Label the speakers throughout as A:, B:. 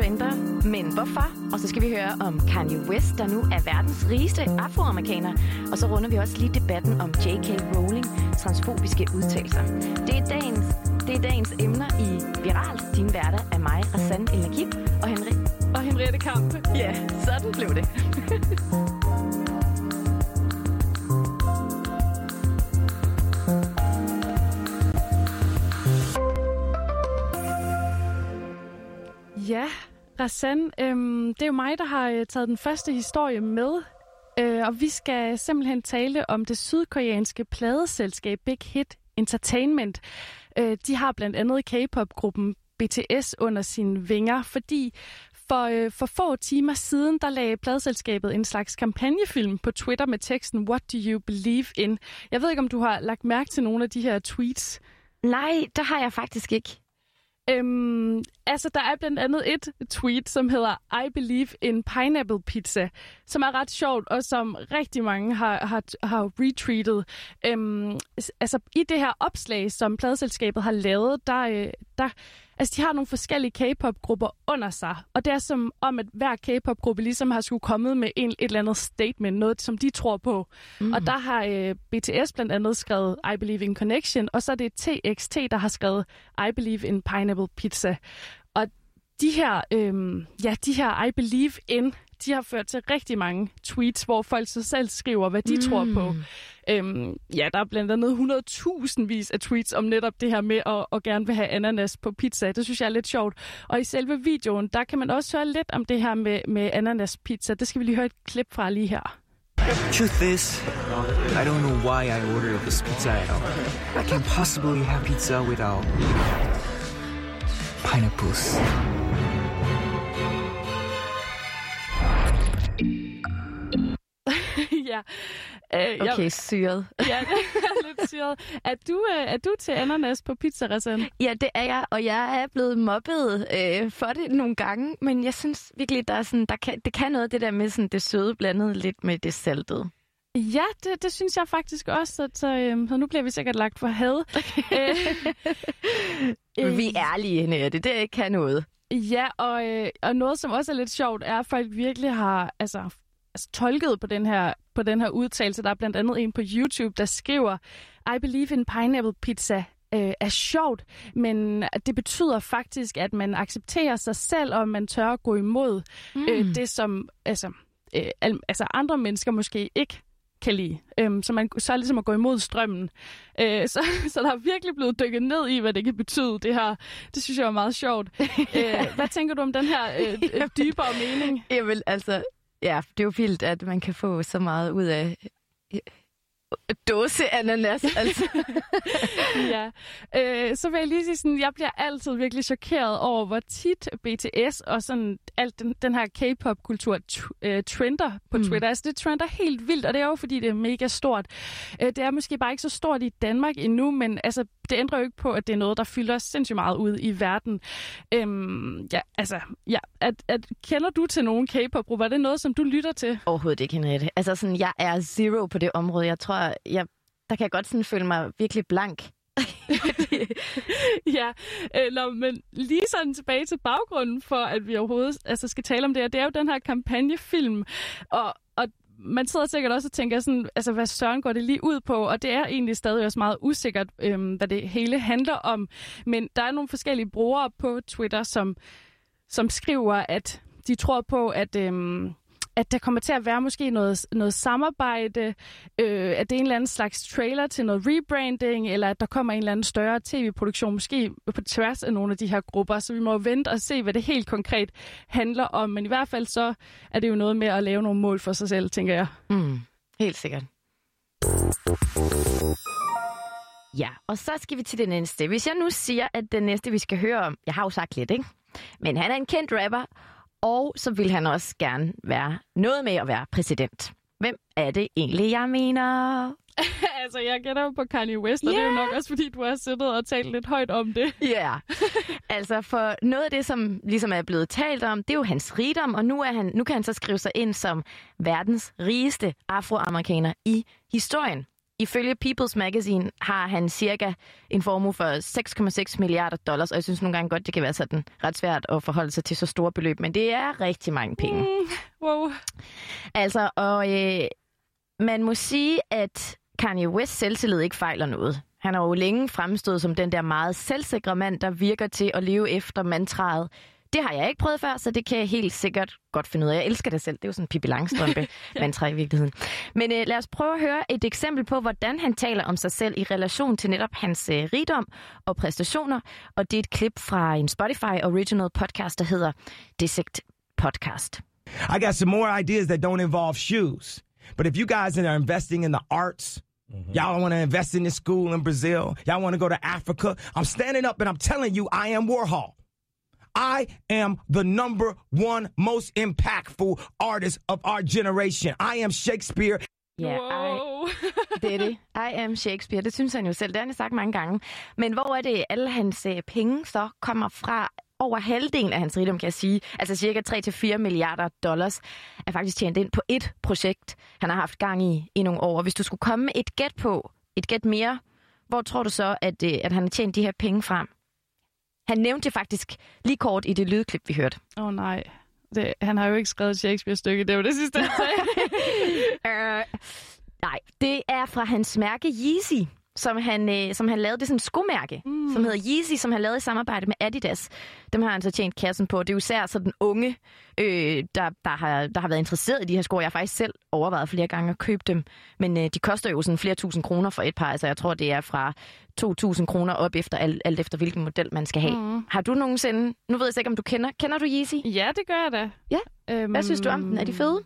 A: trender, men hvorfor? Og så skal vi høre om Kanye West, der nu er verdens rigeste afroamerikaner. Og så runder vi også lige debatten om J.K. Rowling transfobiske udtalelser. Det er dagens, det er dagens emner i Viral. Din hverdag er mig, Rassan El og,
B: Rassan, øhm, det er jo mig, der har øh, taget den første historie med. Øh, og vi skal simpelthen tale om det sydkoreanske pladeselskab Big Hit Entertainment. Øh, de har blandt andet K-pop-gruppen BTS under sine vinger, fordi for, øh, for få timer siden, der lagde pladselskabet en slags kampagnefilm på Twitter med teksten What do you believe in? Jeg ved ikke, om du har lagt mærke til nogle af de her tweets.
A: Nej, det har jeg faktisk ikke.
B: Øhm, altså, der er blandt andet et tweet, som hedder I believe in pineapple pizza, som er ret sjovt, og som rigtig mange har, har, har retweetet. Øhm, altså, i det her opslag, som pladselskabet har lavet, der, øh, der Altså, de har nogle forskellige K-pop-grupper under sig, og det er som om, at hver K-pop-gruppe ligesom har skulle kommet med en, et eller andet statement, noget som de tror på. Mm. Og der har øh, BTS blandt andet skrevet I Believe in Connection, og så er det TXT, der har skrevet I Believe in Pineapple Pizza. Og de her, øh, ja, de her I Believe in de har ført til rigtig mange tweets, hvor folk så selv skriver, hvad de mm. tror på. Mm. Øhm, ja, der er blandt andet 100.000 vis af tweets om netop det her med at, at gerne vil have ananas på pizza. Det synes jeg er lidt sjovt. Og i selve videoen, der kan man også høre lidt om det her med, med ananas pizza. Det skal vi lige høre et klip fra lige her.
C: Truth is, I don't know why I ordered this pizza at all. I can't possibly have pizza without pineapples.
B: ja.
A: Øh, okay, jeg, syret.
B: ja, det er lidt syret. Er du, øh, er du til ananas på pizza, Rassan?
A: Ja, det er jeg, og jeg er blevet mobbet øh, for det nogle gange, men jeg synes virkelig, der er sådan, der kan, det kan noget det der med sådan, det søde blandet lidt med det saltede.
B: Ja, det, det synes jeg faktisk også, så, så, øh, så nu bliver vi sikkert lagt for had.
A: øh, vi er ærlige, Henriette, det kan noget.
B: Ja, og, øh, og noget, som også er lidt sjovt, er, at folk virkelig har altså, altså, tolket på den her på den her udtalelse. Der er blandt andet en på YouTube, der skriver, I believe in pineapple pizza øh, er sjovt, men det betyder faktisk, at man accepterer sig selv, og man tør at gå imod mm. øh, det, som altså, øh, al, altså andre mennesker måske ikke kan lide. Øhm, så man så er ligesom at gå imod strømmen. Øh, så, så der er virkelig blevet dykket ned i, hvad det kan betyde, det her. Det synes jeg er meget sjovt. øh, hvad tænker du om den her øh, dybere mening?
A: Jamen, altså, ja, det er jo vildt, at man kan få så meget ud af dåse ananas, altså.
B: ja. Øh, så vil jeg lige sige sådan, jeg bliver altid virkelig chokeret over, hvor tit BTS og sådan alt den, den her K-pop-kultur øh, trender på mm. Twitter. Altså, det trender helt vildt, og det er jo, fordi det er mega stort. Øh, det er måske bare ikke så stort i Danmark endnu, men altså, det ændrer jo ikke på, at det er noget, der fylder sindssygt meget ud i verden. Øhm, ja, altså, ja, at, at, kender du til nogen K-pop-grupper? Er det noget, som du lytter til?
A: Overhovedet ikke, Henriette. Altså, sådan, jeg er zero på det område. Jeg tror, jeg, der kan jeg godt sådan føle mig virkelig blank.
B: ja, eller, men lige sådan tilbage til baggrunden for, at vi overhovedet altså, skal tale om det her, det er jo den her kampagnefilm, og man sidder sikkert også og tænker sådan, altså hvad søren går det lige ud på, og det er egentlig stadig også meget usikkert, øhm, hvad det hele handler om, men der er nogle forskellige brugere på Twitter, som, som skriver, at de tror på, at øhm, at der kommer til at være måske noget, noget samarbejde, øh, at det er en eller anden slags trailer til noget rebranding, eller at der kommer en eller anden større tv-produktion, måske på tværs af nogle af de her grupper. Så vi må vente og se, hvad det helt konkret handler om. Men i hvert fald så er det jo noget med at lave nogle mål for sig selv, tænker jeg.
A: Mm, helt sikkert. Ja, og så skal vi til den næste. Hvis jeg nu siger, at den næste, vi skal høre om, jeg har jo sagt lidt, ikke? Men han er en kendt rapper, og så vil han også gerne være noget med at være præsident. Hvem er det egentlig, jeg mener?
B: altså, jeg gætter jo på Kanye West, og yeah. det er jo nok også, fordi du har siddet og talt lidt højt om det.
A: Ja, yeah. altså for noget af det, som ligesom er blevet talt om, det er jo hans rigdom, og nu, er han, nu kan han så skrive sig ind som verdens rigeste afroamerikaner i historien. Ifølge People's Magazine har han cirka en formue for 6,6 milliarder dollars, og jeg synes nogle gange godt, det kan være sådan ret svært at forholde sig til så store beløb, men det er rigtig mange penge.
B: Mm, wow.
A: Altså, og øh, man må sige, at Kanye West selvtillid ikke fejler noget. Han har jo længe fremstået som den der meget selvsikre mand, der virker til at leve efter mantraet. Det har jeg ikke prøvet før, så det kan jeg helt sikkert godt finde ud af. Jeg elsker det selv. Det er jo sådan en Pippi Langstrømpe mantra i virkeligheden. Men øh, lad os prøve at høre et eksempel på, hvordan han taler om sig selv i relation til netop hans øh, rigdom og præstationer. Og det er et klip fra en Spotify original podcast, der hedder Dissect Podcast.
D: I got some more ideas that don't involve shoes. But if you guys are investing in the arts, y'all want to invest in this school in Brazil, y'all want to go to Africa, I'm standing up and I'm telling you, I am Warhol. I am the number one most impactful artist of our generation. I am Shakespeare.
A: Ja,
B: wow.
A: det er det. I am Shakespeare. Det synes han jo selv. Det har han sagt mange gange. Men hvor er det, alle hans øh, penge så kommer fra? Over halvdelen af hans rigdom, kan jeg sige, altså cirka 3-4 milliarder dollars, er faktisk tjent ind på et projekt, han har haft gang i i nogle år. Hvis du skulle komme med et gæt på, et gæt mere, hvor tror du så, at, øh, at han har tjent de her penge frem? Han nævnte det faktisk lige kort i det lydklip, vi hørte.
B: Åh oh, nej. Det, han har jo ikke skrevet et Shakespeare-stykke. Det var det sidste, han sagde.
A: uh, nej, det er fra hans mærke Yeezy, som han, øh, som han lavede. Det er sådan et skomærke, mm. som hedder Yeezy, som han lavede i samarbejde med Adidas. Dem har han så tjent kassen på. Det er jo især så den unge, øh, der, der, har, der har været interesseret i de her sko. Jeg har faktisk selv overvejet flere gange at købe dem. Men øh, de koster jo sådan flere tusind kroner for et par. Altså jeg tror, det er fra 2.000 kroner op efter alt, alt efter, hvilken model man skal have. Mm. Har du nogensinde... Nu ved jeg ikke, om du kender... Kender du Yeezy?
B: ja, det gør jeg da.
A: Ja.
B: Øhm,
A: Hvad synes du om den? Er de fede?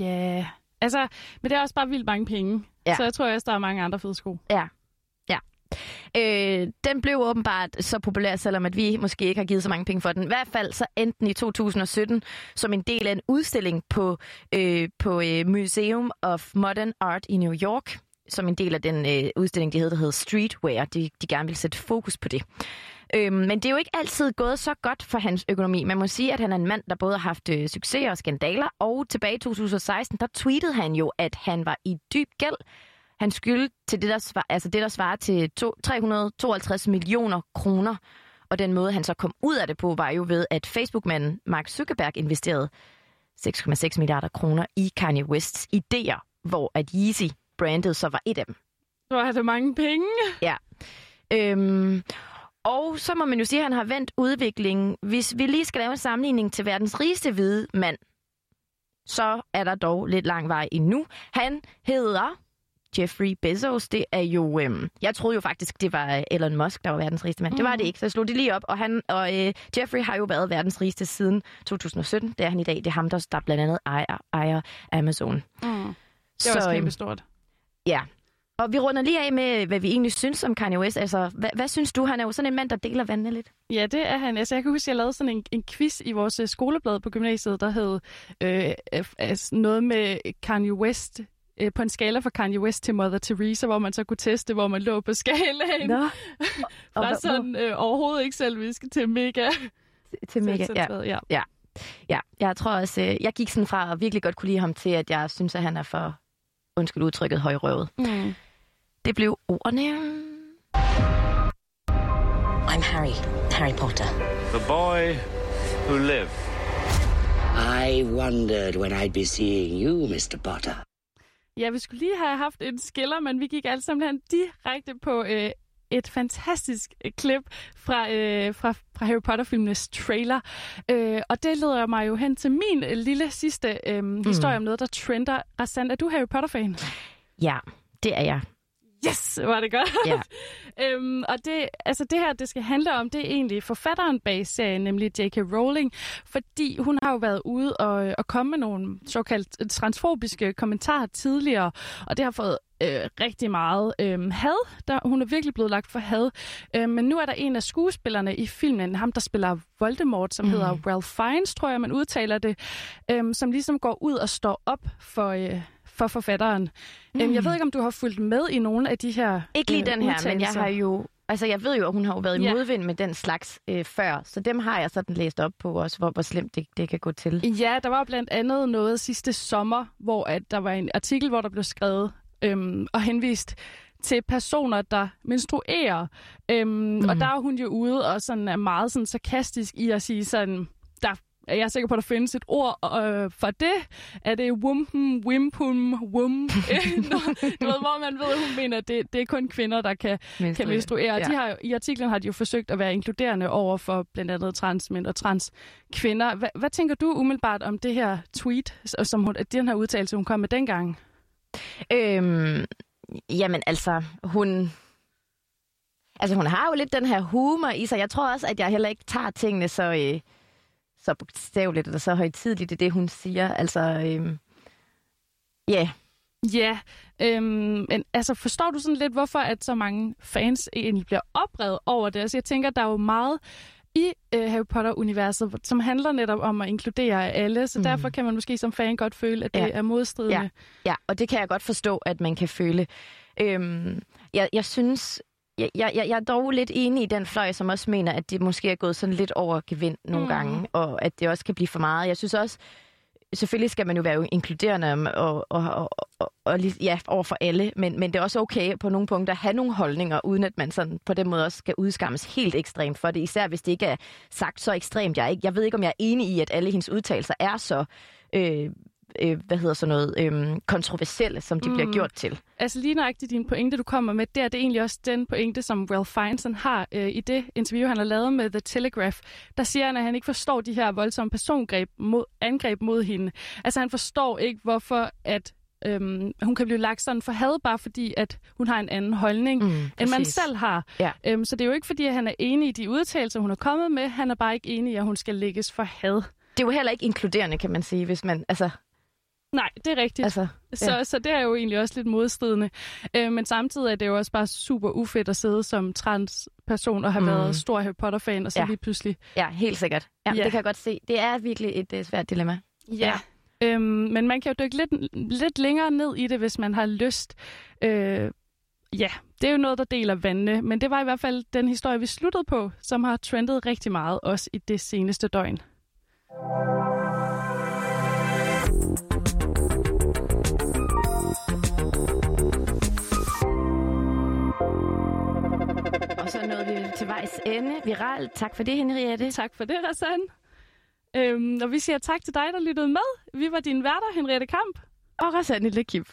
B: Ja. Yeah. Altså, men det er også bare vildt mange penge.
A: Ja.
B: Så jeg tror også, der er mange andre fede sko.
A: Ja. Øh, den blev åbenbart så populær, selvom at vi måske ikke har givet så mange penge for den. I hvert fald så endte den i 2017 som en del af en udstilling på, øh, på øh, Museum of Modern Art i New York. Som en del af den øh, udstilling, de hed, der hed Streetwear. De, de gerne ville sætte fokus på det. Øhm, men det er jo ikke altid gået så godt for hans økonomi. Man må sige, at han er en mand, der både har haft øh, succes og skandaler, og tilbage i 2016, der tweetede han jo, at han var i dyb gæld. Han skyldte til det, der svarer, altså det, der svarer til to, 352 millioner kroner. Og den måde, han så kom ud af det på, var jo ved, at Facebook-manden Mark Zuckerberg investerede 6,6 milliarder kroner i Kanye Wests idéer, hvor at Yeezy brandet så var et af dem.
B: Så har det mange penge.
A: Ja. Øhm, og så må man jo sige, at han har vendt udviklingen. Hvis vi lige skal lave en sammenligning til verdens rigeste hvide mand, så er der dog lidt lang vej endnu. Han hedder Jeffrey Bezos. Det er jo... Øhm, jeg troede jo faktisk, det var Elon Musk, der var verdens rigeste mand. Mm. Det var det ikke, så jeg slog det lige op. Og, han, og øh, Jeffrey har jo været verdens rigeste siden 2017. Det er han i dag. Det er ham, der, der blandt andet ejer, ejer Amazon.
B: Mm. Det er også
A: øhm,
B: kæmpe stort.
A: Ja. Og vi runder lige af med, hvad vi egentlig synes om Kanye West. Altså, hvad, hvad synes du? Han er jo sådan en mand, der deler vandene lidt.
B: Ja, det er han. Altså, jeg kan huske, at jeg lavede sådan en, en quiz i vores øh, skoleblad på gymnasiet, der hed øh, altså noget med Kanye West øh, på en skala fra Kanye West til Mother Teresa, hvor man så kunne teste, hvor man lå på skalaen.
A: Nå.
B: Fra
A: hvor-
B: sådan øh, overhovedet ikke selvisk til mega.
A: Til mega, ja.
B: ja.
A: Ja. ja, jeg tror også, øh, jeg gik sådan fra at virkelig godt kunne lide ham til, at jeg synes, at han er for, undskyld udtrykket, højrøvet.
B: Mm.
A: Det blev ordene.
E: I'm Harry, Harry Potter.
F: The boy who lived.
E: I wondered when I'd be seeing you, Mr. Potter.
B: Ja, vi skulle lige have haft en skiller, men vi gik alle sammen direkte på øh, et fantastisk øh, klip fra, øh, fra, fra Harry Potter-filmenes trailer. Øh, og det leder mig jo hen til min øh, lille sidste øh, mm. historie om noget, der trender. Rasand, er du Harry Potter-fan?
A: Ja, det er jeg.
B: Yes, var det godt.
A: Ja.
B: øhm, og det, altså det her, det skal handle om, det er egentlig forfatteren bag serien, nemlig J.K. Rowling, fordi hun har jo været ude og, og komme med nogle såkaldt transfobiske kommentarer tidligere, og det har fået øh, rigtig meget øh, had. Der, hun er virkelig blevet lagt for had. Øh, men nu er der en af skuespillerne i filmen, ham der spiller Voldemort, som mm. hedder Ralph Fiennes, tror jeg, man udtaler det, øh, som ligesom går ud og står op for... Øh, for forfatteren. Mm. Øhm, jeg ved ikke, om du har fulgt med i nogle af de her
A: Ikke lige
B: øh,
A: den her, men jeg
B: udtalelser.
A: har jo... Altså, jeg ved jo, at hun har jo været i
B: Ja.
A: modvind med den slags øh, før, så dem har jeg sådan læst op på også, hvor, hvor slemt det, det kan gå til.
B: Ja, der var blandt andet noget sidste sommer, hvor at der var en artikel, hvor der blev skrevet øhm, og henvist til personer, der menstruerer. Øhm, mm. Og der er hun jo ude og sådan er meget sådan sarkastisk i at sige sådan, der jeg er sikker på, at der findes et ord øh, for det. Er det wumpen, wimpum, wum? du ved, hvor man ved, at hun mener, at det, det er kun kvinder, der kan menstruere. Kan menstruere. Ja. De har, I artiklen har de jo forsøgt at være inkluderende over for blandt andet transmænd og transkvinder. Hva, hvad tænker du umiddelbart om det her tweet, som hun, den her udtalelse, hun kom med dengang?
A: Øhm, jamen altså, hun... Altså, hun har jo lidt den her humor i sig. Jeg tror også, at jeg heller ikke tager tingene så... Øh, så bogstaveligt eller så højtidligt, er det, hun siger. Altså, øhm, ja. Yeah.
B: Ja, øhm, men altså forstår du sådan lidt, hvorfor at så mange fans egentlig bliver oprevet over det? Altså jeg tænker, der er jo meget i øh, Harry Potter-universet, som handler netop om at inkludere alle, så mm. derfor kan man måske som fan godt føle, at det ja. er modstridende.
A: Ja. ja, og det kan jeg godt forstå, at man kan føle. Øhm, jeg, jeg synes, jeg, jeg, jeg er dog lidt enig i den fløj, som også mener, at det måske er gået sådan lidt over gevind nogle mm. gange, og at det også kan blive for meget. Jeg synes også, selvfølgelig skal man jo være inkluderende og, og, og, og, og ja, over for alle, men, men det er også okay på nogle punkter at have nogle holdninger, uden at man sådan på den måde også skal udskammes helt ekstremt for det, især hvis det ikke er sagt så ekstremt. Jeg, ikke, jeg ved ikke, om jeg er enig i, at alle hendes udtalelser er så øh, øh, hvad hedder sådan noget, øh, kontroversielle, som de mm. bliver gjort til.
B: Altså lige nøjagtigt din pointe, du kommer med, det er egentlig også den pointe, som Ralph Fiennes har øh, i det interview, han har lavet med The Telegraph. Der siger han, at han ikke forstår de her voldsomme persongreb mod, angreb mod hende. Altså han forstår ikke, hvorfor at øhm, hun kan blive lagt sådan for had, bare fordi, at hun har en anden holdning, mm, end man selv har. Ja. Øhm, så det er jo ikke fordi, at han er enig i de udtalelser, hun har kommet med. Han er bare ikke enig i, at hun skal lægges for had.
A: Det er jo heller ikke inkluderende, kan man sige, hvis man... Altså
B: Nej, det er rigtigt. Altså, ja. så, så det er jo egentlig også lidt modstridende. Øh, men samtidig er det jo også bare super ufedt at sidde som transperson og have mm. været stor Harry Potter-fan, og så ja. lige pludselig...
A: Ja, helt sikkert. Ja, ja, det kan jeg godt se. Det er virkelig et uh, svært dilemma.
B: Ja. ja. Øhm, men man kan jo dykke lidt, lidt længere ned i det, hvis man har lyst. Øh, ja, det er jo noget, der deler vandene, men det var i hvert fald den historie, vi sluttede på, som har trendet rigtig meget også i det seneste døgn.
A: Vi til vejs ende. Viral. Tak for det, Henriette.
B: Tak for det, Rassan. Øhm, og vi siger tak til dig, der lyttede med. Vi var dine værter, Henriette Kamp.
A: Og Rassan Lekip.